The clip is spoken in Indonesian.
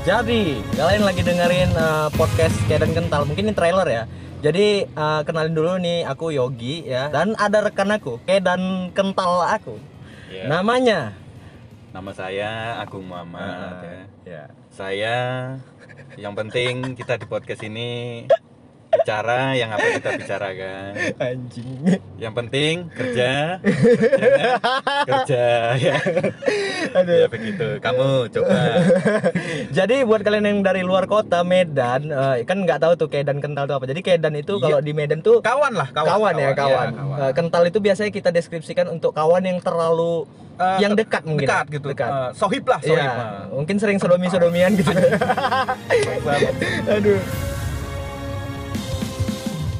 Jadi, kalian lagi dengerin uh, podcast Kedan Kental. Mungkin ini trailer ya. Jadi, uh, kenalin dulu nih, aku Yogi ya. Dan ada rekan aku, Kedan Kental aku. Ya. Namanya Nama saya Agung Muhammad ya. ya. Saya yang penting kita di podcast ini bicara yang apa kita bicarakan. Anjing. Yang penting kerja, kerja, kerja ya. Aduh. Ya begitu. Kamu coba. Jadi buat kalian yang dari luar kota Medan, eh, kan nggak tahu tuh Kedan Kental itu apa. Jadi Kedan itu kalau di Medan tuh kawan lah kawan, kawan, ya kawan. Iya, kawan. Eh, kental itu biasanya kita deskripsikan untuk kawan yang terlalu Eh, yang dekat mungkin. dekat gitu Dekat. Eh, sohib lah sohib Iya, mungkin sering sodomi-sodomian gitu. Aduh.